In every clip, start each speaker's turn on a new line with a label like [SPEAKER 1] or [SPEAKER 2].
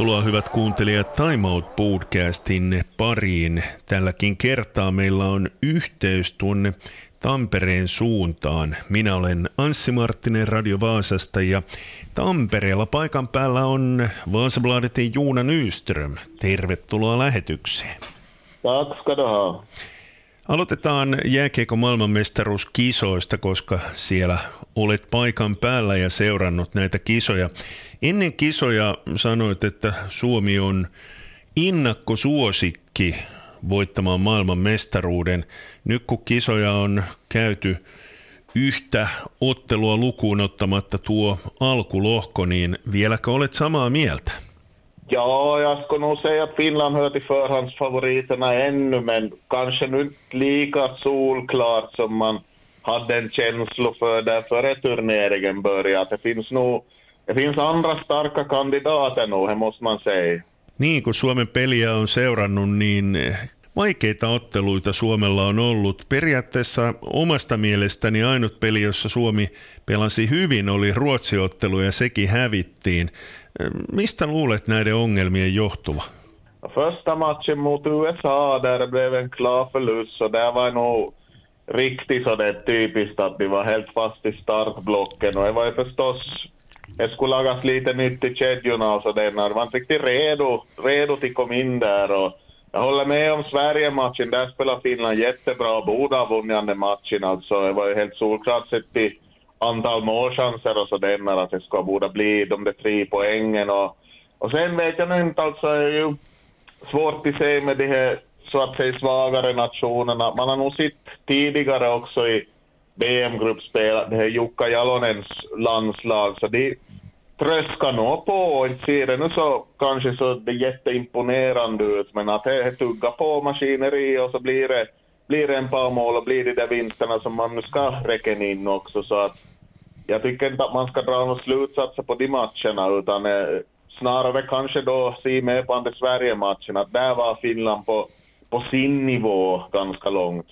[SPEAKER 1] Tervetuloa hyvät kuuntelijat Time Out podcastin pariin. Tälläkin kertaa meillä on yhteys tuonne Tampereen suuntaan. Minä olen Anssi Marttinen Radio Vaasasta ja Tampereella paikan päällä on Vaasabladetin Juuna Nyström. Tervetuloa lähetykseen.
[SPEAKER 2] Tack ska du ha.
[SPEAKER 1] Aloitetaan jääkiekon maailmanmestaruuskisoista, koska siellä olet paikan päällä ja seurannut näitä kisoja. Ennen kisoja sanoit, että Suomi on innakkosuosikki voittamaan maailman mestaruuden. Nyt kun kisoja on käyty yhtä ottelua lukuun ottamatta tuo alkulohko, niin vieläkö olet samaa mieltä?
[SPEAKER 2] Ja, jag skulle nog säga att Finland hör till förhandsfavoriterna ännu, men kanske nu inte lika solklart som man hade en känsla för där före turneringen började. Det finns nog det finns andra starka kandidater nog, det måste man säga.
[SPEAKER 1] Niin, kun Suomen peliä on seurannut, niin vaikeita otteluita Suomella on ollut. Periaatteessa omasta mielestäni ainut peli, jossa Suomi pelasi hyvin, oli Ruotsiottelu ja sekin hävittiin. Mistä luulet näiden ongelmien johtuva?
[SPEAKER 2] Första matchen mot USA där blev en klar förlust, så där var nog riktigt så det typiskt att de var helt fast i startblocken. Och det var ju förstås, det skulle lagas lite nytt i kedjorna och sådär. De var inte riktigt redo, redo till komma in där. Och jag håller med om Sverige-matchen, där spelar Finland jättebra. Borde ha vunnit den matchen alltså. Det var ju helt solklart sett till antal målchanser och sådär att det ska borde bli de där tre poängen. Och, och sen vet jag nu inte, alltså det är ju svårt att se med de här så att säga svagare nationerna. Man har nog sett tidigare också i VM-gruppspel, det här Jukka Jalonens landslag, så de tröskar nog på och inte ser det nu så kanske så det jätteimponerande ut, men att det tuggar på maskineri och så blir det, blir det en par mål och blir det där vinsterna som man nu ska räcka in också, så att jag tycker inte att man ska dra några slutsatser på de matcherna, utan eh, snarare kanske då se mer på den Sverige-matchen, att där var Finland på på sin nivå ganska långt.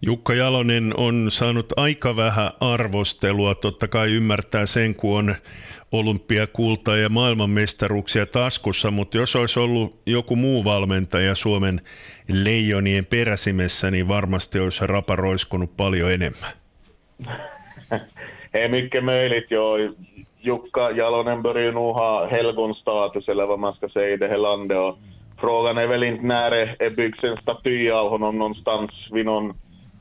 [SPEAKER 1] Jukka Jalonen on saanut aika vähän arvostelua, totta kai ymmärtää sen, kun on olympiakulta ja maailmanmestaruuksia taskussa, mutta jos olisi ollut joku muu valmentaja Suomen leijonien peräsimessä, niin varmasti olisi raparoiskunut paljon enemmän.
[SPEAKER 2] Hei, mycket möjligt. Jo. Jukka Jalonen börjar nog ha helgonstatus, eller vad man ska säga, i frågan är väl inte när det byggs staty av honom någonstans vid någon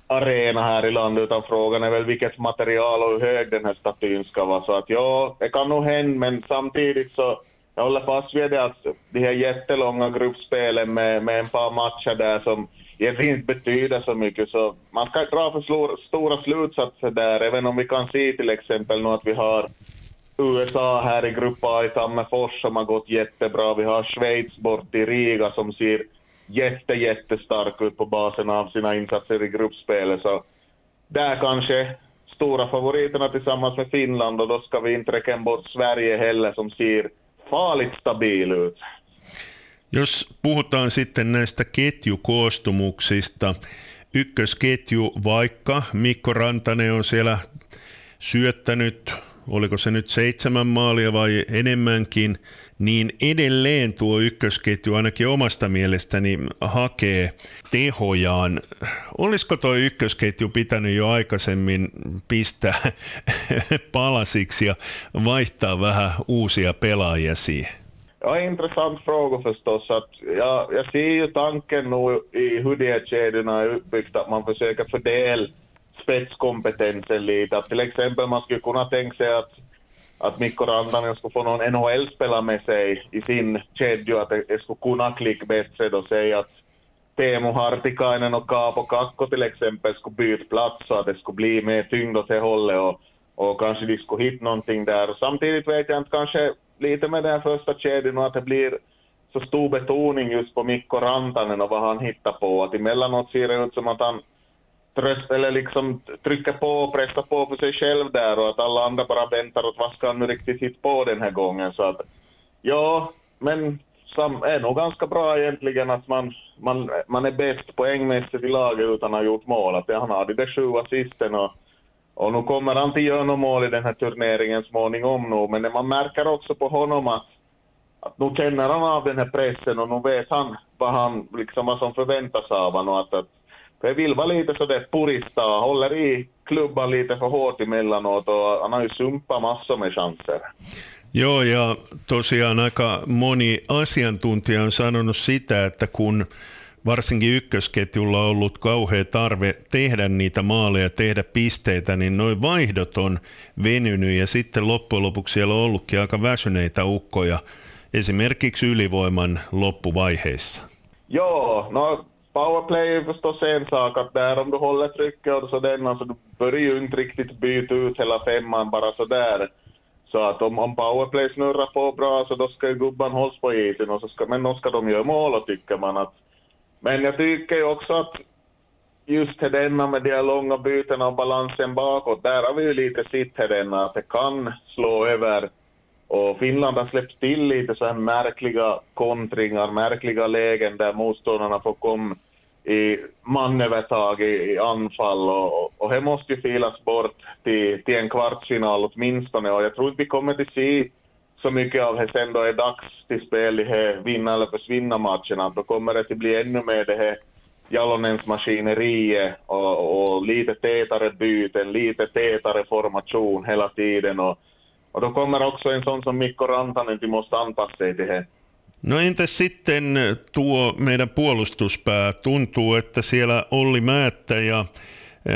[SPEAKER 2] arena här i landet, utan frågan är väl vilket material och hur hög den här statyn ska vara. Så att ja, det kan nog hända, men samtidigt så jag håller fast vid det att de här jättelånga gruppspelen med, med en par matcher där som egentligen inte betyder så mycket, så man ska inte dra för stora slutsatser där, även om vi kan se till exempel nu att vi har USA här i Grupp A i Tammerfors som har gått jättebra. Vi har Schweiz bort i Riga som ser jätte, jättestark ut på basen av sina insatser i gruppspelet. Så där kanske stora favoriterna tillsammans med Finland och då ska vi inte räkna bort Sverige heller som ser farligt stabil ut.
[SPEAKER 1] Jos puhutaan sitten näistä ketjukoostumuksista, ykkösketju, vaikka Mikko Rantanen on siellä syöttänyt oliko se nyt seitsemän maalia vai enemmänkin, niin edelleen tuo ykkösketju ainakin omasta mielestäni hakee tehojaan. Olisiko tuo ykkösketju pitänyt jo aikaisemmin pistää palasiksi ja vaihtaa vähän uusia pelaajia siihen?
[SPEAKER 2] Ja, intressant fråga förstås. Att jag, jag ser ju tanken nu i hur de här kedjorna är uppbyggda, att man försöker fördela spetskompetensen lite. Att till exempel man skulle kunna tänka sig att, att Mikko Rantanen skulle få någon NHL-spelare med sig i sin kedja, att det skulle kunna klicka bättre och säga att Teemu Hartikainen och Kaapo Kakko till exempel skulle byta plats så att det skulle bli mer tyngd åt det hållet och, och kanske de skulle hitta någonting där. Samtidigt vet jag inte, kanske lite med den första kedjan och att det blir så stor betoning just på Mikko Rantanen och vad han hittar på. Att emellanåt ser det ut som att han tröst, eller liksom trycka på och pressa på för sig själv där och att alla andra bara väntar åt vad ska han nu riktigt hitta på den här gången. Så att, ja, men det är nog ganska bra egentligen att man, man, man är bäst poängmässigt i laget utan att ha gjort mål. Att han har de där sju assisten och, och nu kommer han till göra något mål i den här turneringen småningom nu, men man märker också på honom att att nu känner han av den här pressen och nu vet han vad, han, liksom, vad som förväntas av honom. Att, att, för vill vara lite sådär purista, håller i klubban lite för hårt emellanåt och han har ju sumpat massor med chanser.
[SPEAKER 1] Joo, ja tosiaan aika moni asiantuntija on sanonut sitä, että kun varsinkin ykkösketjulla on ollut kauhea tarve tehdä niitä maaleja, tehdä pisteitä, niin noin vaihdot on venynyt ja sitten loppujen lopuksi siellä on ollutkin aika väsyneitä ukkoja esimerkiksi ylivoiman loppuvaiheissa.
[SPEAKER 2] Joo, no powerplay är förstås en sak, att där om du håller trycket och sådär, alltså du börjar ju inte riktigt byta ut hela femman bara sådär. Så att om, om powerplay snurrar på bra så då ska ju gubban hållas på isen, och så ska, men då ska de göra mål och tycker man att men jag tycker ju också att just denna med de långa bytena och balansen bakåt, där har vi ju lite sitt, denna att det kan slå över. Och Finland har släppt till lite så här märkliga kontringar, märkliga lägen där motståndarna får komma i manövertag i, i anfall. Och, och det måste ju filas bort till, till en kvartsfinal åtminstone. Och jag tror inte vi kommer att se så mycket av det sen då är dags till spel i här vinna eller försvinna matcherna, då kommer det att bli ännu mer det här Jalonens maskineriet och, och lite tätare byten, lite tätare formation hela tiden. Och, och då kommer också en sån som Mikko Rantanen till måste anpassa sig till det.
[SPEAKER 1] No entäs sitten tuo meidän puolustuspää? Tuntuu, että siellä Olli Määttä ja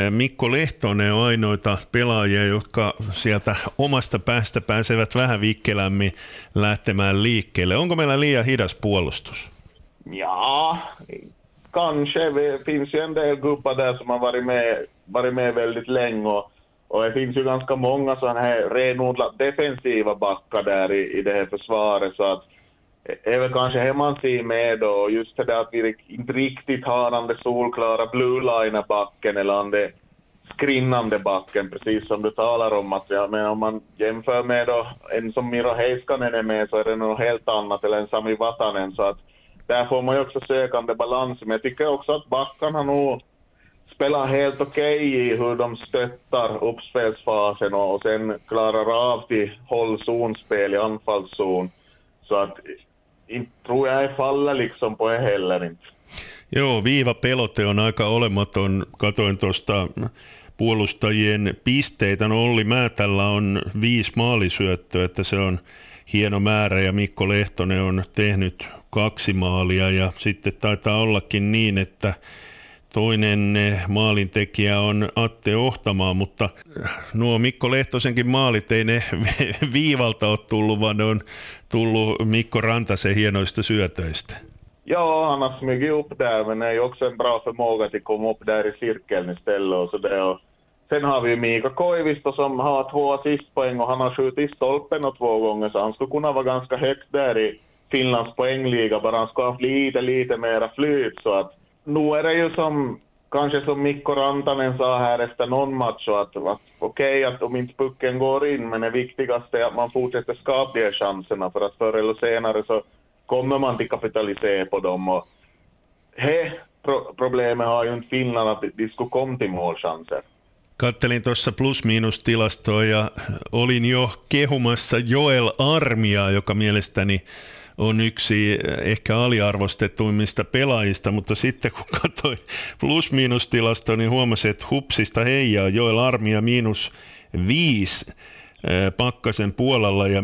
[SPEAKER 1] Mikko Lehtonen on ainoita pelaajia, jotka sieltä omasta päästä pääsevät vähän vikkelämmin lähtemään liikkeelle. Onko meillä liian hidas puolustus?
[SPEAKER 2] Ja, kanske. Det finns ju en del gubbar där som har varit med, varit med väldigt länge och, och det finns ju ganska många sådana här renodlat defensiva backar där i, i det här försvaret så att är väl kanske det man ser med då, just det där att vi inte riktigt har den där solklara blue-liner-backen eller den skrinnande backen, precis som du talar om. Att, ja, men om man jämför med då, en som Miro Heiskanen är med så är det något helt annat, eller en Sami Vatanen. Så att där får man ju också sökande balans. Men jag tycker också att backarna nog spelar helt okej okay i hur de stöttar uppspelsfasen och, sen klarar av till hållzonspel i anfallszon. Så att inte tror jag faller liksom på heller inte.
[SPEAKER 1] Joo, viivapelote on aika olematon. Katoin tuosta puolustajien pisteitä. No Olli Määtällä on viisi maalisyöttöä, että se on hieno määrä ja Mikko Lehtonen on tehnyt kaksi maalia ja sitten taitaa ollakin niin, että Toinen eh, maalintekijä on Atte Ohtamaa, mutta eh, nuo Mikko Lehtosenkin maalit ei ne viivalta ole tullut, vaan ne on tullut Mikko Rantasen hienoista syötöistä.
[SPEAKER 2] Ja, han har smugit upp där, men det är ju också en bra förmåga att komma upp där i cirkeln istället. Så det och sen har vi Mika Koivisto som har två assistpoäng och han har skjutit stolpen och två gånger, så han skulle kunna vara ganska högt där i Finlands poängliga, bara han skulle ha lite, lite mera flyt. Så att nu är det ju som, kanske som Mikko Rantanen sa här efter någon match, att, att okej okay, att om inte pucken går in, men det viktigaste är att man fortsätter skapa de chanserna, för att förr eller senare så kommer man till kapitalisera på dem. Och he pro- problemet har ju inte Finland, att de skulle komma till målchanser.
[SPEAKER 1] Kattelin tuossa plus-miinus-tilastoa ja olin jo kehumassa Joel Armia, joka mielestäni on yksi ehkä aliarvostetuimmista pelaajista, mutta sitten kun katsoin plus-miinus-tilastoa, niin huomasin, että hupsista heijaa Joel Armia miinus viisi Pakkasen puolella ja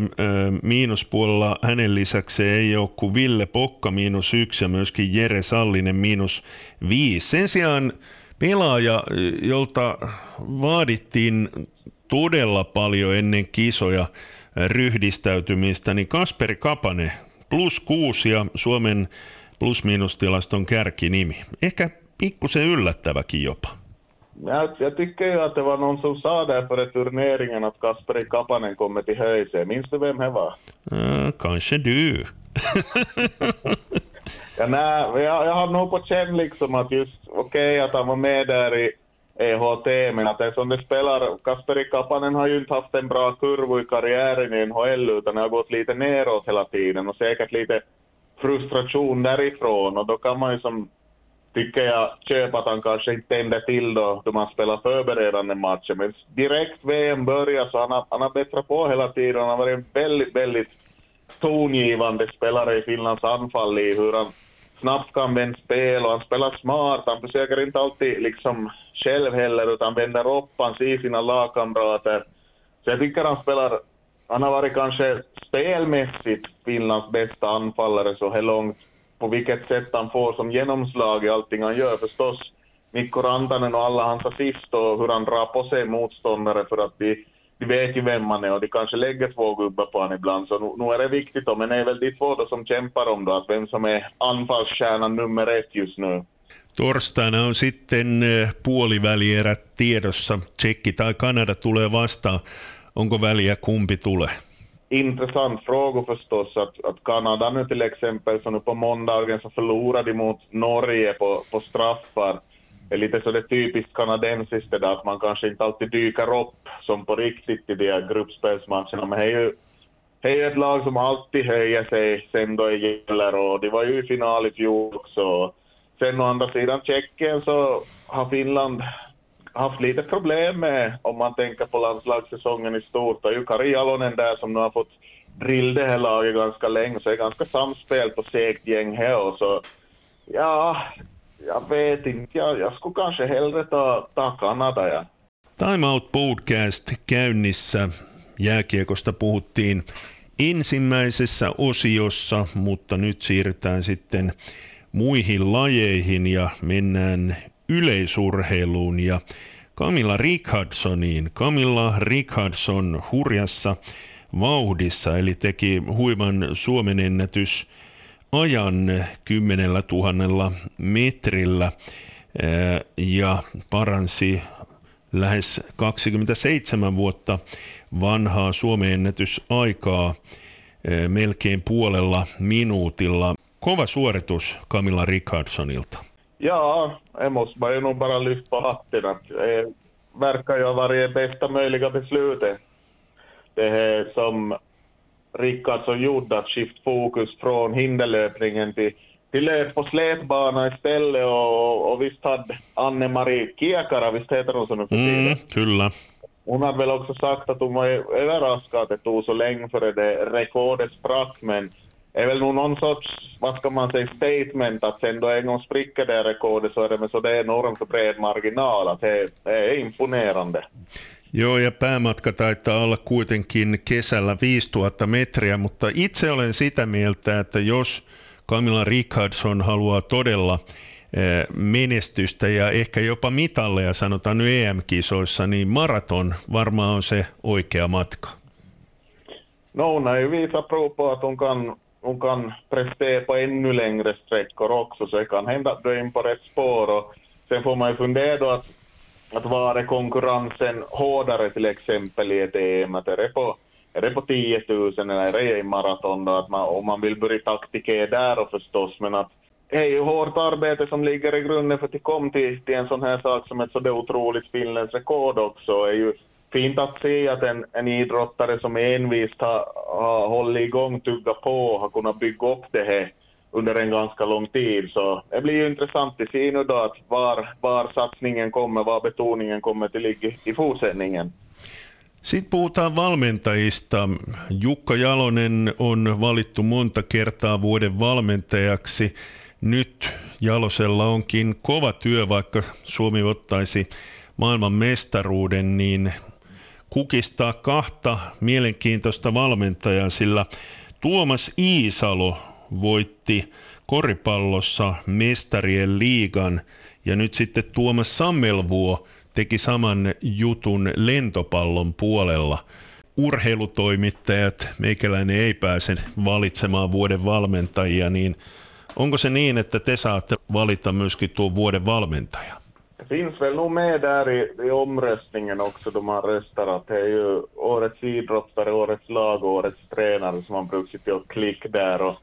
[SPEAKER 1] miinuspuolella hänen lisäksi ei ole kuin Ville Pokka miinus yksi ja myöskin Jere Sallinen miinus viisi. Sen sijaan pelaaja, jolta vaadittiin todella paljon ennen kisoja ryhdistäytymistä, niin Kasperi Kapane plus kuusi ja Suomen plus-miinustilaston kärkinimi. Ehkä pikkusen yllättäväkin jopa.
[SPEAKER 2] Jag, jag tycker ju att det var någon som sa där före turneringen att Kasperi Kapanen kommer till Höjse. Minns du vem det var?
[SPEAKER 1] Uh, kanske du.
[SPEAKER 2] ja, nej, jag, jag har nog på känn liksom att just, okej okay, att han var med där i EHT, men att det som där spelar, Kasperi Kapanen har ju inte haft en bra kurva i karriären i NHL, utan det har gått lite neråt hela tiden och säkert lite frustration därifrån och då kan man ju som tycker jag köpa att han kanske inte tänder till då, då man spelar förberedande matcher. Men direkt VM börjar så han har, han har bättrat på hela tiden. Han har varit en väldigt, väldigt tongivande spelare i Finlands anfall i hur han snabbt kan vända spel och han spelar smart. Han försöker inte alltid liksom själv heller utan tota, vänder upp, han ser sina lagkamrater. Så jag tycker han spelar, han har varit kanske spelmässigt Finlands bästa anfallare så här långt. På vilket sätt han får som genomslag i allting han gör förstås. Mikko Rantanen och alla hans assist och hur han drar på sig motståndare för att de, de vet ju vem man är och de kanske lägger två gubbar på honom ibland. Så nu, nu är det viktigt då, men det är väl de två då som kämpar om då, att vem som är anfallsstjärnan nummer ett just nu.
[SPEAKER 1] Torstaina on sitten puolivälierät tiedossa. Tsekki tai Kanada tulee vastaan. Onko väliä kumpi tulee?
[SPEAKER 2] Intressant fråga förstås. Att, att Kanada nu till exempel, så nu på måndagen så förlorade de mot Norge på, på straffar. Det är lite så det typiskt kanadensiskt det där att man kanske inte alltid dyker upp som på riktigt i de här gruppspelsmatcherna. Men det är ju, är ett lag som alltid höjer sig sen då det gäller och de var ju i final i fjol också. Sen å andra sidan Tjeckien så har Finland haft lite problem med, om man tänker på landslagssäsongen i stort. Och ju Kari Jalonen där som nu har fått drill det här laget ganska länge, så är ganska samspel på segt gäng här. Så ja, jag vet inte. Jag, jag skulle kanske hellre ta, ta Kanada. Ja.
[SPEAKER 1] Time Out Podcast käynnissä. Jääkiekosta puhuttiin ensimmäisessä osiossa, mutta nyt siirrytään sitten muihin lajeihin ja mennään yleisurheiluun ja Camilla Richardsoniin. Camilla Richardson hurjassa vauhdissa, eli teki huiman Suomen ennätys ajan kymmenellä tuhannella metrillä ja paransi lähes 27 vuotta vanhaa Suomen ennätysaikaa melkein puolella minuutilla. Kova suoritus Camilla Richardsonilta.
[SPEAKER 2] Ja, det måste ju nog bara lyfta hatten. Att det verkar ju ha varit bästa möjliga beslutet. Det här som Rickardsson gjorde, att skifta fokus från hinderlöpningen till, till löp på slätbana istället. Och, och visst hade Anne-Marie Kiekara, visst heter hon så nu för tiden?
[SPEAKER 1] Mm, kyllä.
[SPEAKER 2] Hon hade väl också sagt att hon var överraskad att det tog så länge före det rekordet sprack, men är väl nog någon sorts, vad ska man säga, statement att sen då en gång spricker det rekordet så är det med så det är enormt bred marginal, att det, det är imponerande.
[SPEAKER 1] Joo, ja päämatka taitaa olla kuitenkin kesällä 5000 metriä, mutta itse olen sitä mieltä, että jos Camilla Richardson haluaa todella eh, menestystä ja ehkä jopa mitalleja, sanotaan nyt EM-kisoissa, niin maraton varmaan on se oikea matka.
[SPEAKER 2] No, hon har ju visat prov på att hon kan hon kan prestera på ännu längre sträckor också, så det kan hända att du är in på rätt spår. Och sen får man ju fundera då att, att var är konkurrensen hårdare till exempel i ett EM? Att är, det på, är det på 10 000 eller är det i maraton då? Att man, om man vill börja taktikera där och förstås, men att det är ju hårt arbete som ligger i grunden för att komma till, till en sån här sak som ett så otroligt finländskt rekord också. är ju fint att se att en, en idrottare som envist har, har hållit igång, tuggat på och har kunnat bygga upp det här under en ganska lång tid. Så det blir ju intressant att se nu då att var, var satsningen kommer, var betoningen kommer till ligga i fortsättningen.
[SPEAKER 1] Sitten puhutaan valmentajista. Jukka Jalonen on valittu monta kertaa vuoden valmentajaksi. Nyt Jalosella onkin kova työ, vaikka Suomi ottaisi maailman mestaruuden, niin kukistaa kahta mielenkiintoista valmentajaa, sillä Tuomas Iisalo voitti koripallossa mestarien liigan ja nyt sitten Tuomas Sammelvuo teki saman jutun lentopallon puolella. Urheilutoimittajat, meikäläinen ei pääse valitsemaan vuoden valmentajia, niin onko se niin, että te saatte valita myöskin tuon vuoden valmentajan?
[SPEAKER 2] Finns väl nog med där i, i omröstningen också då man röstar att det är ju årets idrottare, årets lag och årets tränare som man brukar sitta och klicka där. Och,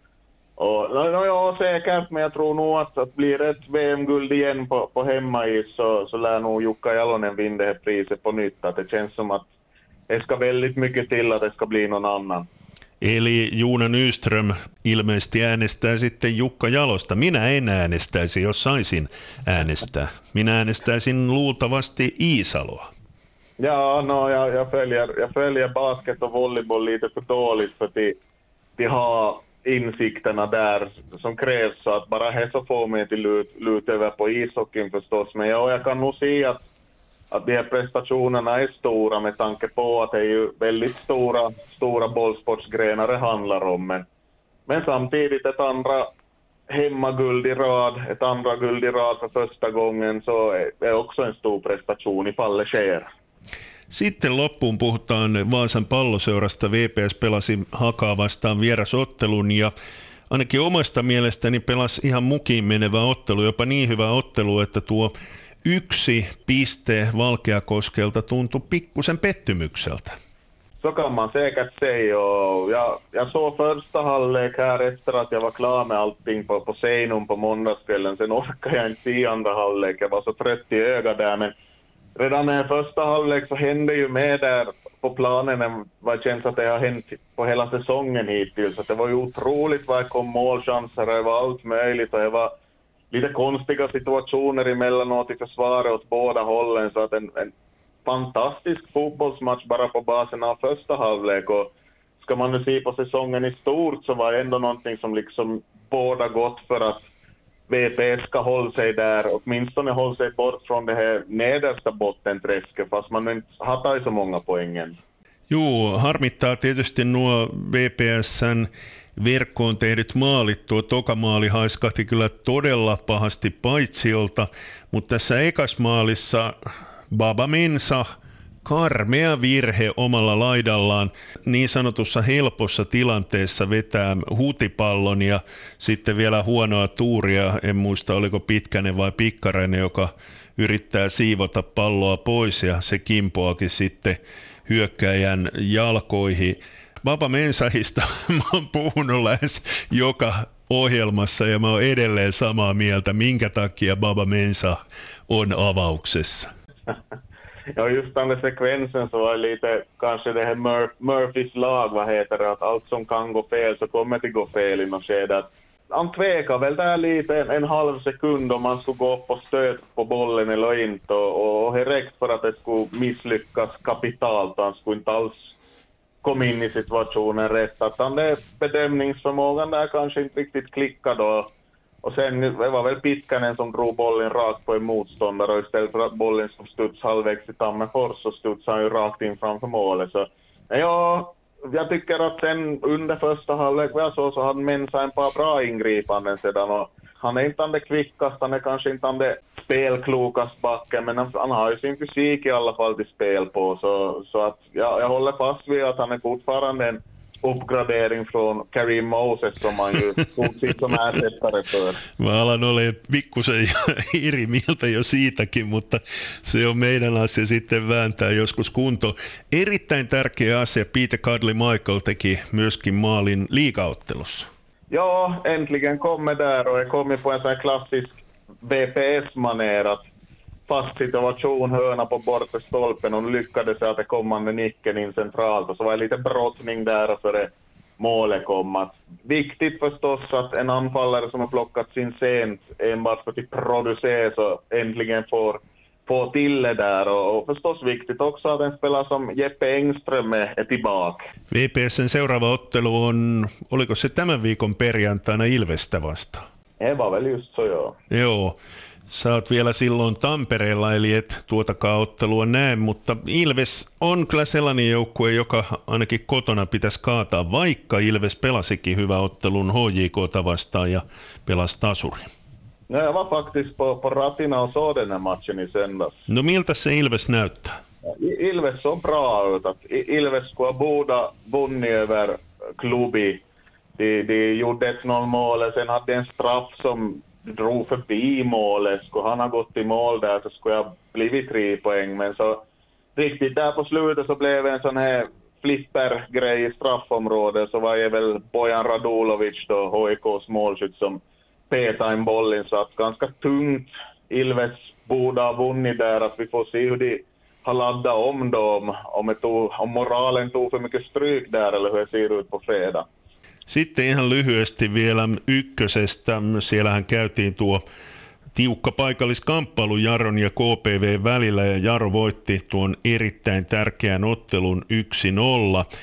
[SPEAKER 2] och, no, ja, säkert, men jag tror nog att, att blir det ett VM-guld igen på, på hemmais så, så lär nog Jukka Jalonen vinna det här priset på nytt. Att det känns som att det ska väldigt mycket till att det ska bli någon annan.
[SPEAKER 1] Eli Juuna Nyström ilmeisesti äänestää sitten Jukka Jalosta. Minä en äänestäisi, jos saisin äänestää. Minä äänestäisin luultavasti Iisaloa.
[SPEAKER 2] Ja, no, jag, jag, följer, jag följer basket och volleyboll lite för dåligt för att de har insikterna där som krävs så att bara det så får mig till lut, lut över på ishockeyn förstås. Men ja, jag kan nog se att, att de här prestationerna är stora med tanke på att det är ju väldigt stora, stora bollsportsgrenar det handlar om. Men, men samtidigt ett andra hemmaguld i rad, ett andra guld i rad för första gången, så är också en stor prestation ifall det sker.
[SPEAKER 1] Sitten loppuun puhutaan Vaasan palloseurasta. VPS pelasi Hakaa vastaan vierasottelun ja ainakin omasta mielestäni pelasi ihan mukiin menevä ottelu, jopa niin hyvä ottelu, että tuo yksi piste Valkeakoskelta tuntui pikkusen pettymykseltä.
[SPEAKER 2] Så kan man säkert säga. Och jag, jag såg första halvlek här efter att jag var klar med allting på, på Seinum på måndagskvällen. Sen orkade jag inte se andra halvlek. Jag var så trött i ögat där. Men redan i första halvlek så hände ju mer där på planen än vad känns att det har hänt på hela säsongen hittills. Så det var ju otroligt vad det kom målchanser det var allt möjligt och det var lite konstiga situationer emellanåt i försvaret åt båda hållen. Så att en, en fantastisk fotbollsmatch bara på basen av första halvlek. Och ska man nu se på säsongen i stort så var det ändå någonting som liksom båda gott för att VPS ska hålla sig där, åtminstone hålla sig bort från det här nedersta bottenträsket, fast man inte har tagit så många poängen.
[SPEAKER 1] Joo, harmittaa tietysti nuo VPSn verkkoon tehdyt maalit. Tuo tokamaali haiskahti kyllä todella pahasti paitsiolta, mutta tässä ekasmaalissa Baba Mensa karmea virhe omalla laidallaan niin sanotussa helpossa tilanteessa vetää hutipallon ja sitten vielä huonoa tuuria, en muista oliko Pitkänen vai Pikkarainen, joka yrittää siivota palloa pois ja se kimpoakin sitten hyökkäjän jalkoihin. Baba Mensahista mä oon puhunut lähes joka ohjelmassa ja mä oon edelleen samaa mieltä, minkä takia Baba Mensa on avauksessa.
[SPEAKER 2] ja, just där sekvensen så var lite kanske det här Mur Murphys lag, vad heter det, att allt som kan gå fel så kommer det gå fel i något skede. Han tvekade väl där lite en, en, halv sekund om man skulle gå upp och stöt på bollen eller inte och, och, och direkt för att det skulle misslyckas kapitalt. Han skulle inte alls kom in i situationen rätt. Att han det bedömningsförmågan där kanske inte riktigt klickade och och sen det var väl Pitkänen som drog bollen rakt på en motståndare och istället för att bollen som studs halvvägs i Tammerfors så studsade han ju rakt in framför målet. Så, ja, jag tycker att sen under första halvlek vad jag såg så hade Mensa en par bra ingripanden sedan och han är inte den kvickaste, han är kanske inte den spelklokast backen, men han, han, har ju sin fysik i alla fall till spel på. Så, så att ja, jag håller fast vid att han är fortfarande en uppgradering från Kareem Moses som man ju tog som ersättare för.
[SPEAKER 1] Mä alan pikkusen eri mieltä jo siitäkin, mutta se on meidän asia sitten vääntää joskus kunto. Erittäin tärkeä asia, Peter Cudley Michael teki myöskin maalin liikaottelussa.
[SPEAKER 2] Ja, äntligen kommer där och jag kommer på en sån här klassisk BPS-manér att fast situation, hörna på bortre stolpen och lyckades jag att det kommande nicken in centralt och så var det lite brottning där och så det målet kom. Att, viktigt förstås att en anfallare som har plockats in sent enbart för att producera så äntligen får få till det där och, och förstås viktigt också att en spelare som Jeppe Engström är tillbaka.
[SPEAKER 1] VPSn seuraava ottelu on, oliko se tämän viikon perjantaina Ilvestä vasta?
[SPEAKER 2] Det var väl just så joo.
[SPEAKER 1] Joo. Sä oot vielä silloin Tampereella, eli et tuotakaan ottelua näe, mutta Ilves on kyllä sellainen joukkue, joka ainakin kotona pitäisi kaataa, vaikka Ilves pelasikin hyvä ottelun HJK vastaan ja pelasi tasuri.
[SPEAKER 2] No, jag var faktiskt på, på Ratina och såg den här matchen i söndags.
[SPEAKER 1] No miltä se Ilves näyttää?
[SPEAKER 2] Ilves såg bra ut. Att Ilves skulle båda vunnit över Klubi. De, de gjorde ett 0 mål, sen hade en straff som drog förbi målet. Skulle han ha gått i mål där så skulle jag blivit tre poäng. Men så riktigt där på slutet så blev det en sån här flippergrej i straffområdet. Så var det väl Bojan Radulovic då, HIKs målskytt, som petade in bollen. Så att ganska tungt. Ilves borde ha vunnit där. Att vi får se hur de har laddat om då, om, om, tog, om moralen tog för mycket stryk där eller hur det ser ut på fredag.
[SPEAKER 1] Sitten ihan lyhyesti vielä ykkösestä. Siellähän käytiin tuo tiukka paikalliskamppailu Jaron ja KPV välillä ja Jaro voitti tuon erittäin tärkeän ottelun 1-0.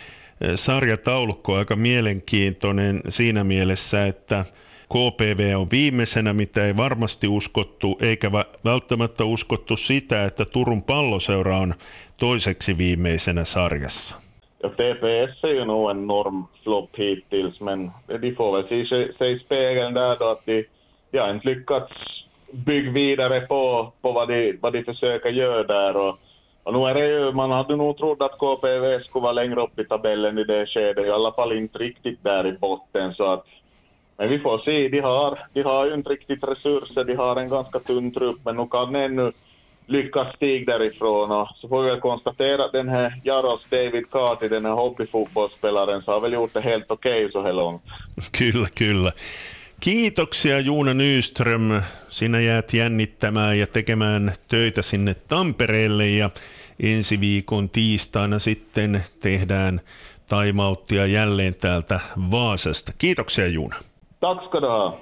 [SPEAKER 1] sarjataulukko aika mielenkiintoinen siinä mielessä, että KPV on viimeisenä, mitä ei varmasti uskottu, eikä välttämättä uskottu sitä, että Turun palloseura on toiseksi viimeisenä sarjassa.
[SPEAKER 2] Ja TPS är ju nog en normflopp hittills, men de får väl se sig i spegeln där då att de, de har inte lyckats bygga vidare på, på vad, de, vad de försöker göra där. Och, och nu är det ju, man hade nog trott att KPV skulle vara längre upp i tabellen i det skedet, i alla fall inte riktigt där i botten. Så att, men vi får se, de har, de har ju inte riktigt resurser, de har en ganska tunn trupp, men nu kan ännu lyckas stig därifrån. Och så får vi väl konstatera att den här Jaros David Kati, den här hockeyfotbollspelaren, så har väl gjort det helt okej okay så här långt.
[SPEAKER 1] Kyllä, kyllä. Kiitoksia Juuna Nyström. Sinä jäät jännittämään ja tekemään töitä sinne Tampereelle ja ensi viikon tiistaina sitten tehdään taimauttia jälleen täältä Vaasasta. Kiitoksia Juuna.
[SPEAKER 2] Tack ska du ha.